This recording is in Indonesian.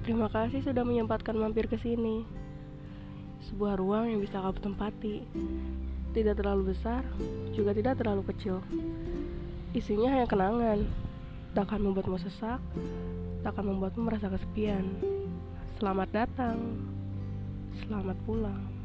Terima kasih sudah menyempatkan mampir ke sini. Sebuah ruang yang bisa kamu tempati. Tidak terlalu besar, juga tidak terlalu kecil. Isinya hanya kenangan. Tak akan membuatmu sesak, tak akan membuatmu merasa kesepian. Selamat datang. Selamat pulang.